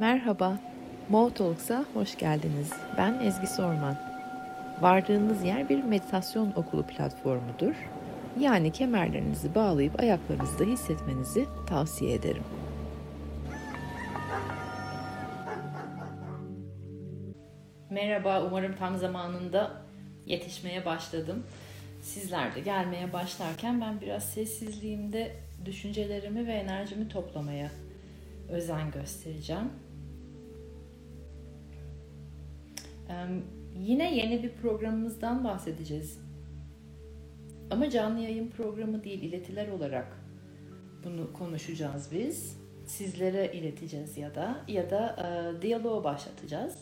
Merhaba, Mo Talks'a hoş geldiniz. Ben Ezgi Sorman. Vardığınız yer bir meditasyon okulu platformudur. Yani kemerlerinizi bağlayıp ayaklarınızda hissetmenizi tavsiye ederim. Merhaba, umarım tam zamanında yetişmeye başladım. Sizler de gelmeye başlarken ben biraz sessizliğimde düşüncelerimi ve enerjimi toplamaya özen göstereceğim. Yine yeni bir programımızdan bahsedeceğiz. Ama canlı yayın programı değil, iletiler olarak bunu konuşacağız biz. Sizlere ileteceğiz ya da ya da e, diyaloğu başlatacağız.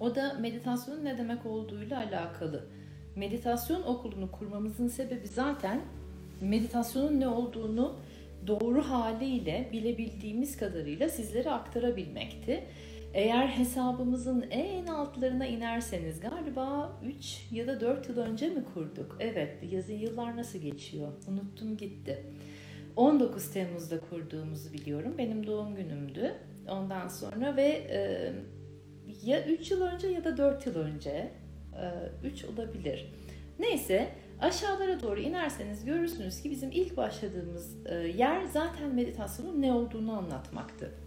O da meditasyonun ne demek olduğuyla alakalı. Meditasyon okulunu kurmamızın sebebi zaten meditasyonun ne olduğunu doğru haliyle bilebildiğimiz kadarıyla sizlere aktarabilmekti. Eğer hesabımızın en altlarına inerseniz galiba 3 ya da 4 yıl önce mi kurduk? Evet, yazı yıllar nasıl geçiyor? Unuttum gitti. 19 Temmuz'da kurduğumuzu biliyorum. Benim doğum günümdü. Ondan sonra ve e, ya 3 yıl önce ya da 4 yıl önce 3 e, olabilir. Neyse aşağılara doğru inerseniz görürsünüz ki bizim ilk başladığımız e, yer zaten meditasyonun ne olduğunu anlatmaktı.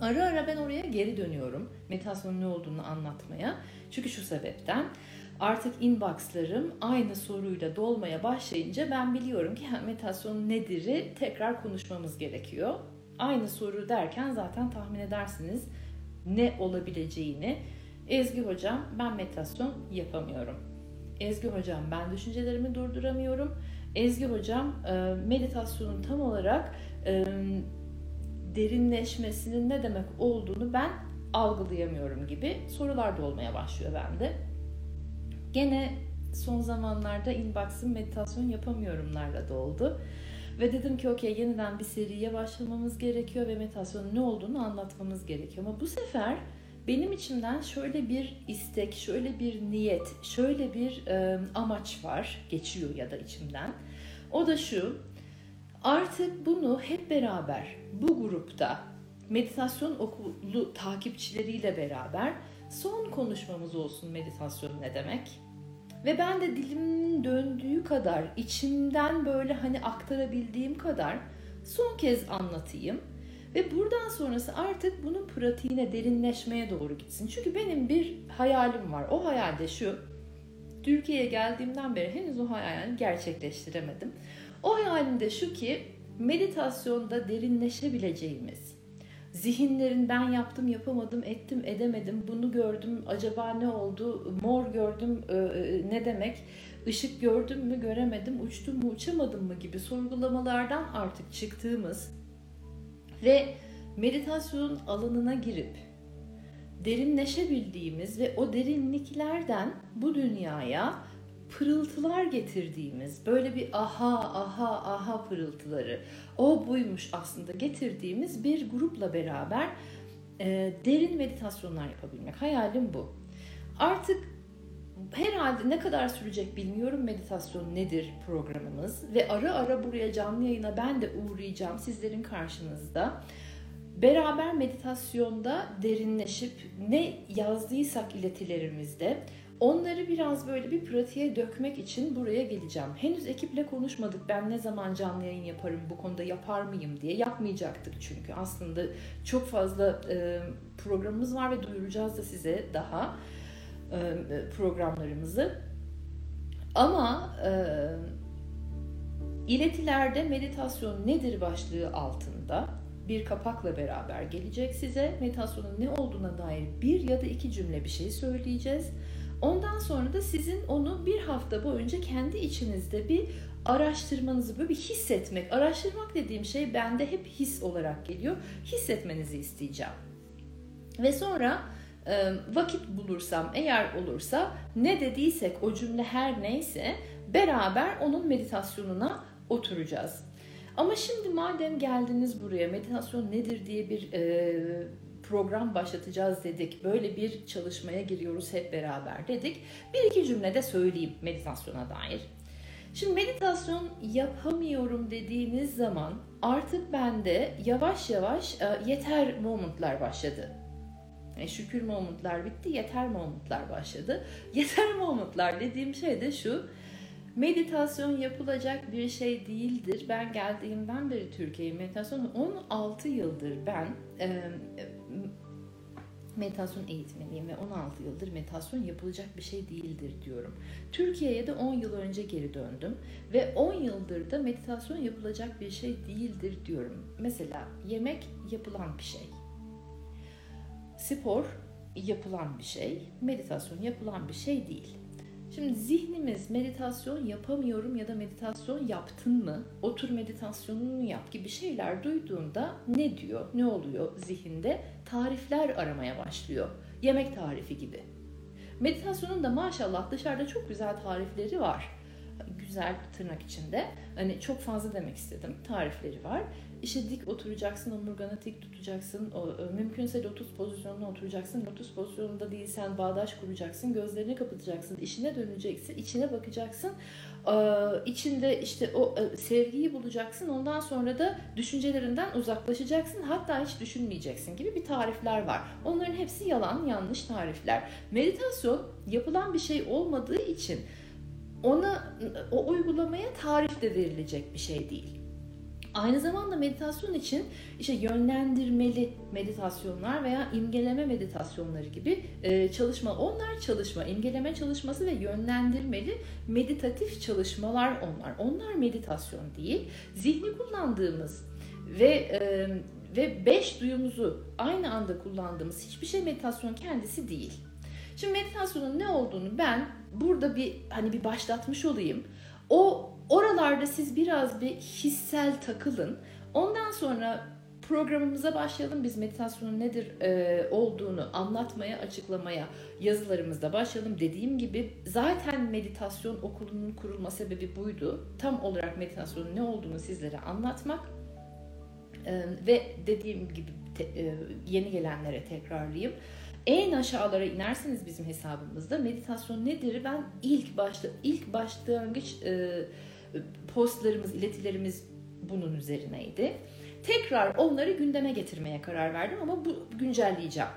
Ara ara ben oraya geri dönüyorum meditasyonun ne olduğunu anlatmaya. Çünkü şu sebepten artık inboxlarım aynı soruyla dolmaya başlayınca ben biliyorum ki meditasyon nedir'i tekrar konuşmamız gerekiyor. Aynı soru derken zaten tahmin edersiniz ne olabileceğini. Ezgi hocam ben meditasyon yapamıyorum. Ezgi hocam ben düşüncelerimi durduramıyorum. Ezgi hocam meditasyonun tam olarak derinleşmesinin ne demek olduğunu ben algılayamıyorum gibi sorular da olmaya başlıyor bende. Gene son zamanlarda inbox'ım meditasyon yapamıyorumlarla doldu. Ve dedim ki okey yeniden bir seriye başlamamız gerekiyor ve meditasyonun ne olduğunu anlatmamız gerekiyor. Ama bu sefer benim içimden şöyle bir istek, şöyle bir niyet, şöyle bir e, amaç var, geçiyor ya da içimden. O da şu, artık bunu hep beraber bu grupta meditasyon okulu takipçileriyle beraber son konuşmamız olsun meditasyon ne demek? Ve ben de dilimin döndüğü kadar, içimden böyle hani aktarabildiğim kadar son kez anlatayım. Ve buradan sonrası artık bunun pratiğine, derinleşmeye doğru gitsin. Çünkü benim bir hayalim var. O hayal de şu. Türkiye'ye geldiğimden beri henüz o hayalini gerçekleştiremedim. O hayalim de şu ki meditasyonda derinleşebileceğimiz, zihinlerin ben yaptım yapamadım ettim edemedim bunu gördüm acaba ne oldu mor gördüm e, e, ne demek ışık gördüm mü göremedim uçtum mu uçamadım mı gibi sorgulamalardan artık çıktığımız ve meditasyon alanına girip derinleşebildiğimiz ve o derinliklerden bu dünyaya pırıltılar getirdiğimiz böyle bir aha aha aha pırıltıları o buymuş aslında getirdiğimiz bir grupla beraber e, derin meditasyonlar yapabilmek hayalim bu. Artık herhalde ne kadar sürecek bilmiyorum meditasyon nedir programımız ve ara ara buraya canlı yayına ben de uğrayacağım sizlerin karşınızda. Beraber meditasyonda derinleşip ne yazdıysak iletilerimizde Onları biraz böyle bir pratiğe dökmek için buraya geleceğim. Henüz ekiple konuşmadık. Ben ne zaman canlı yayın yaparım, bu konuda yapar mıyım diye. Yapmayacaktık çünkü. Aslında çok fazla e, programımız var ve duyuracağız da size daha e, programlarımızı. Ama e, iletilerde meditasyon nedir başlığı altında bir kapakla beraber gelecek size. Meditasyonun ne olduğuna dair bir ya da iki cümle bir şey söyleyeceğiz. Ondan sonra da sizin onu bir hafta boyunca kendi içinizde bir araştırmanızı böyle bir hissetmek. Araştırmak dediğim şey bende hep his olarak geliyor. Hissetmenizi isteyeceğim. Ve sonra vakit bulursam eğer olursa ne dediysek o cümle her neyse beraber onun meditasyonuna oturacağız. Ama şimdi madem geldiniz buraya meditasyon nedir diye bir e, program başlatacağız dedik. Böyle bir çalışmaya giriyoruz hep beraber dedik. Bir iki cümle de söyleyeyim meditasyona dair. Şimdi meditasyon yapamıyorum dediğiniz zaman artık bende yavaş yavaş e, yeter momentlar başladı. E, şükür momentlar bitti, yeter momentlar başladı. Yeter momentlar dediğim şey de şu. Meditasyon yapılacak bir şey değildir. Ben geldiğimden beri Türkiye'ye meditasyon 16 yıldır ben e, meditasyon eğitmeniyim ve 16 yıldır meditasyon yapılacak bir şey değildir diyorum. Türkiye'ye de 10 yıl önce geri döndüm ve 10 yıldır da meditasyon yapılacak bir şey değildir diyorum. Mesela yemek yapılan bir şey. Spor yapılan bir şey, meditasyon yapılan bir şey değil. Şimdi zihnimiz meditasyon yapamıyorum ya da meditasyon yaptın mı? Otur meditasyonunu yap gibi şeyler duyduğunda ne diyor? Ne oluyor zihinde? Tarifler aramaya başlıyor. Yemek tarifi gibi. Meditasyonun da maşallah dışarıda çok güzel tarifleri var. Güzel tırnak içinde. Hani çok fazla demek istedim. Tarifleri var. İşte dik oturacaksın, omurganı dik tutacaksın. O, e, mümkünse lotus pozisyonuna oturacaksın. Lotus pozisyonunda değilsen bağdaş kuracaksın. Gözlerini kapatacaksın. işine döneceksin. içine bakacaksın. Ee, içinde işte o e, sevgiyi bulacaksın. Ondan sonra da düşüncelerinden uzaklaşacaksın. Hatta hiç düşünmeyeceksin gibi bir tarifler var. Onların hepsi yalan, yanlış tarifler. Meditasyon yapılan bir şey olmadığı için ona o uygulamaya tarif de verilecek bir şey değil. Aynı zamanda meditasyon için işte yönlendirmeli meditasyonlar veya imgeleme meditasyonları gibi e, çalışma. Onlar çalışma, imgeleme çalışması ve yönlendirmeli meditatif çalışmalar onlar. Onlar meditasyon değil. Zihni kullandığımız ve e, ve beş duyumuzu aynı anda kullandığımız hiçbir şey meditasyon kendisi değil. Şimdi meditasyonun ne olduğunu ben burada bir hani bir başlatmış olayım. O Oralarda siz biraz bir hissel takılın. Ondan sonra programımıza başlayalım. Biz meditasyonun nedir e, olduğunu anlatmaya, açıklamaya yazılarımızda başlayalım. Dediğim gibi zaten meditasyon okulunun kurulma sebebi buydu. Tam olarak meditasyonun ne olduğunu sizlere anlatmak. E, ve dediğim gibi te, e, yeni gelenlere tekrarlayayım en aşağılara inerseniz bizim hesabımızda meditasyon nedir ben ilk başta ilk başlangıç e, postlarımız, iletilerimiz bunun üzerineydi. Tekrar onları gündeme getirmeye karar verdim ama bu güncelleyeceğim.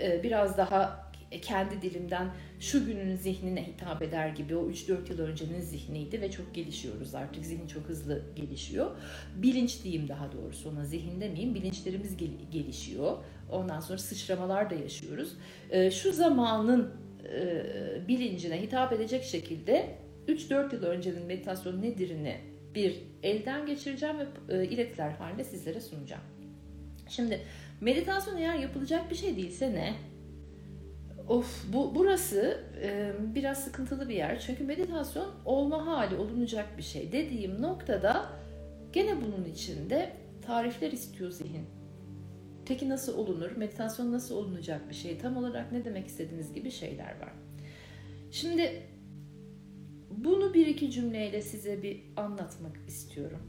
Ee, biraz daha kendi dilimden şu günün zihnine hitap eder gibi o 3-4 yıl öncenin zihniydi ve çok gelişiyoruz artık. Zihin çok hızlı gelişiyor. Bilinç diyeyim daha doğrusu ona zihin demeyeyim. Bilinçlerimiz gelişiyor. Ondan sonra sıçramalar da yaşıyoruz. Ee, şu zamanın e, bilincine hitap edecek şekilde 3-4 yıl öncenin meditasyon nedirini bir elden geçireceğim ve e, iletiler halinde sizlere sunacağım. Şimdi meditasyon eğer yapılacak bir şey değilse ne? Of bu burası e, biraz sıkıntılı bir yer. Çünkü meditasyon olma hali olunacak bir şey. Dediğim noktada gene bunun içinde tarifler istiyor zihin. Peki nasıl olunur? Meditasyon nasıl olunacak bir şey? Tam olarak ne demek istediğiniz gibi şeyler var. Şimdi bunu bir iki cümleyle size bir anlatmak istiyorum.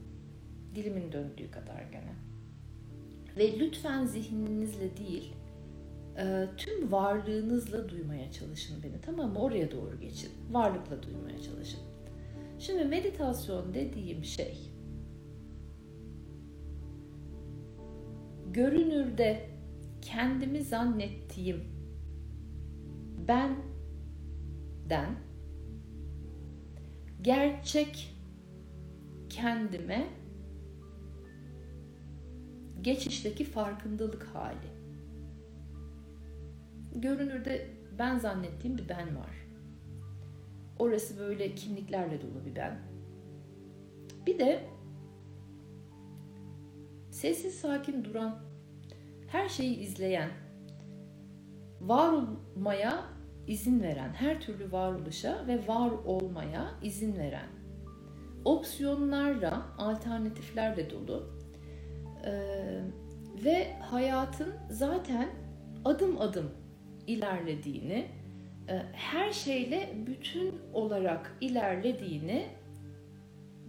Dilimin döndüğü kadar gene. Ve lütfen zihninizle değil, e, tüm varlığınızla duymaya çalışın beni. Tamam mı? Oraya doğru geçin. Varlıkla duymaya çalışın. Şimdi meditasyon dediğim şey görünürde kendimi zannettiğim benden gerçek kendime geçişteki farkındalık hali. Görünürde ben zannettiğim bir ben var. Orası böyle kimliklerle dolu bir ben. Bir de sessiz sakin duran, her şeyi izleyen, var olmaya izin veren, her türlü varoluşa ve var olmaya izin veren, opsiyonlarla, alternatiflerle dolu ee, ve hayatın zaten adım adım ilerlediğini, e, her şeyle bütün olarak ilerlediğini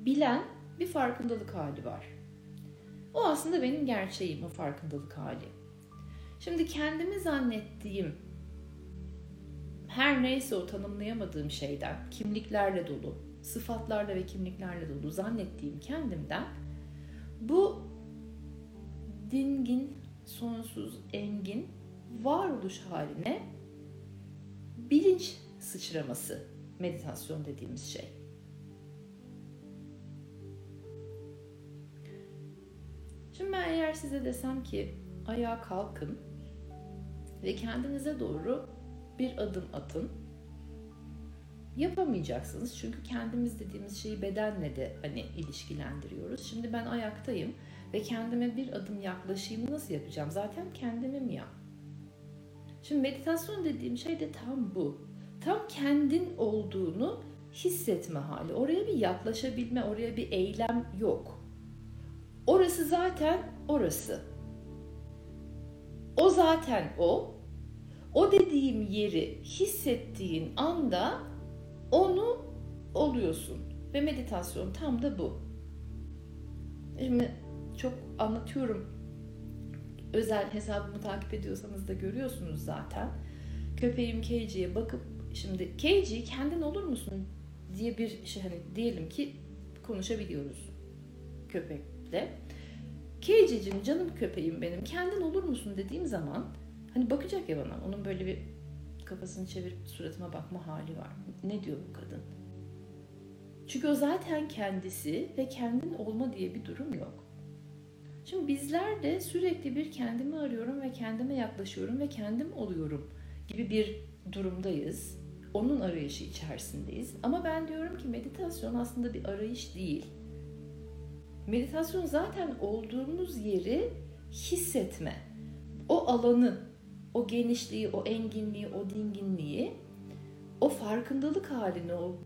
bilen bir farkındalık hali var. O aslında benim gerçeğim, o farkındalık hali. Şimdi kendimi zannettiğim her neyse o tanımlayamadığım şeyden, kimliklerle dolu, sıfatlarla ve kimliklerle dolu zannettiğim kendimden Bu dingin, sonsuz, engin varoluş haline bilinç sıçraması meditasyon dediğimiz şey. Şimdi ben eğer size desem ki ayağa kalkın ve kendinize doğru bir adım atın. Yapamayacaksınız çünkü kendimiz dediğimiz şeyi bedenle de hani ilişkilendiriyoruz. Şimdi ben ayaktayım ve kendime bir adım yaklaşayım nasıl yapacağım? Zaten kendimim ya. Şimdi meditasyon dediğim şey de tam bu. Tam kendin olduğunu hissetme hali. Oraya bir yaklaşabilme, oraya bir eylem yok. Orası zaten orası. O zaten o. O dediğim yeri hissettiğin anda onu oluyorsun. Ve meditasyon tam da bu. Şimdi çok anlatıyorum. Özel hesabımı takip ediyorsanız da görüyorsunuz zaten. Köpeğim Keiji'ye bakıp şimdi Keiji kendin olur musun diye bir şey hani diyelim ki konuşabiliyoruz köpekle. Keiji'cim canım köpeğim benim kendin olur musun dediğim zaman hani bakacak ya bana onun böyle bir kafasını çevirip suratıma bakma hali var. Ne diyor bu kadın? Çünkü o zaten kendisi ve kendin olma diye bir durum yok. Şimdi bizler de sürekli bir kendimi arıyorum ve kendime yaklaşıyorum ve kendim oluyorum gibi bir durumdayız. Onun arayışı içerisindeyiz. Ama ben diyorum ki meditasyon aslında bir arayış değil. Meditasyon zaten olduğumuz yeri hissetme. O alanı, o genişliği, o enginliği, o dinginliği, o farkındalık halini, o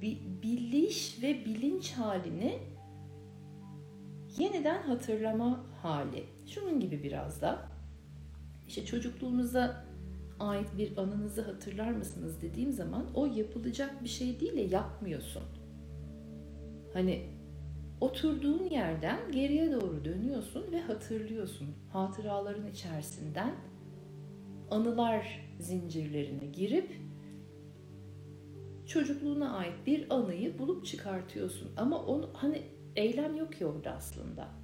biliş ve bilinç halini yeniden hatırlama hali. Şunun gibi biraz da işte çocukluğunuza ait bir anınızı hatırlar mısınız dediğim zaman o yapılacak bir şey değil de yapmıyorsun. Hani oturduğun yerden geriye doğru dönüyorsun ve hatırlıyorsun. Hatıraların içerisinden anılar zincirlerine girip çocukluğuna ait bir anıyı bulup çıkartıyorsun. Ama onu hani eylem yok ki orada aslında.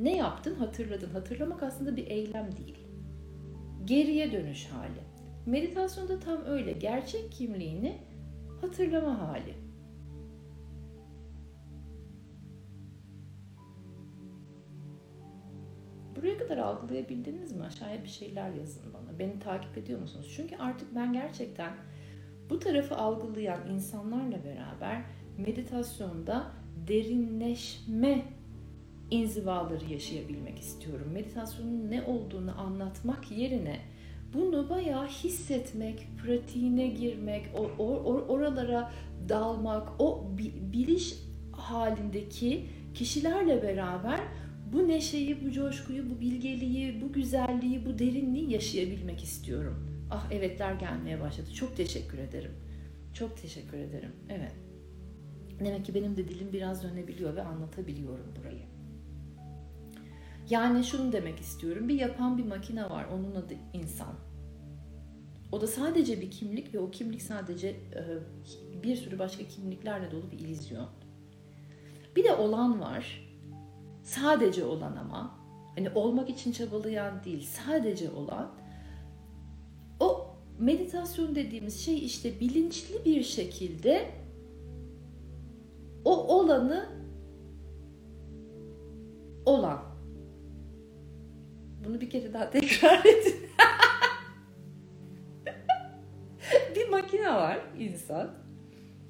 Ne yaptın hatırladın. Hatırlamak aslında bir eylem değil. Geriye dönüş hali. Meditasyonda tam öyle. Gerçek kimliğini hatırlama hali. Buraya kadar algılayabildiniz mi? Aşağıya bir şeyler yazın bana. Beni takip ediyor musunuz? Çünkü artık ben gerçekten bu tarafı algılayan insanlarla beraber meditasyonda derinleşme inzivaları yaşayabilmek istiyorum. Meditasyonun ne olduğunu anlatmak yerine bunu bayağı hissetmek, pratiğine girmek, or, or, oralara dalmak, o biliş halindeki kişilerle beraber bu neşeyi, bu coşkuyu, bu bilgeliği, bu güzelliği, bu derinliği yaşayabilmek istiyorum. Ah evetler gelmeye başladı. Çok teşekkür ederim. Çok teşekkür ederim. Evet. Demek ki benim de dilim biraz dönebiliyor ve anlatabiliyorum burayı. Yani şunu demek istiyorum. Bir yapan bir makine var. Onun adı insan. O da sadece bir kimlik ve o kimlik sadece e, bir sürü başka kimliklerle dolu bir illüzyon. Bir de olan var. Sadece olan ama. Hani olmak için çabalayan değil, sadece olan. O meditasyon dediğimiz şey işte bilinçli bir şekilde o olanı olan. Bunu bir kere daha tekrar edin. bir makine var insan.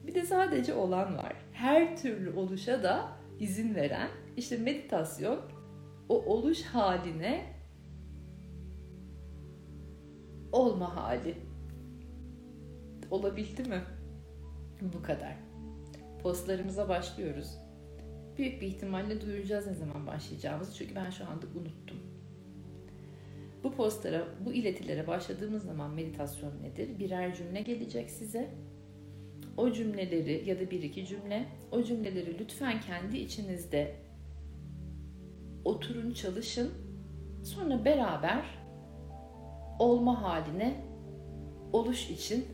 Bir de sadece olan var. Her türlü oluşa da izin veren işte meditasyon o oluş haline olma hali. Olabildi mi? Bu kadar. Postlarımıza başlıyoruz. Büyük bir ihtimalle duyuracağız ne zaman başlayacağımızı çünkü ben şu anda unuttum. Bu postlara, bu iletilere başladığımız zaman meditasyon nedir? Birer cümle gelecek size. O cümleleri ya da bir iki cümle, o cümleleri lütfen kendi içinizde oturun çalışın. Sonra beraber olma haline oluş için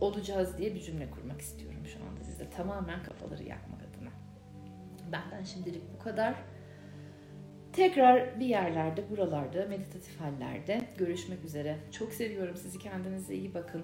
olacağız diye bir cümle kurmak istiyorum şu anda sizde. Tamamen kafaları yakmak adına. Benden şimdilik bu kadar. Tekrar bir yerlerde, buralarda, meditatif hallerde görüşmek üzere. Çok seviyorum sizi. Kendinize iyi bakın.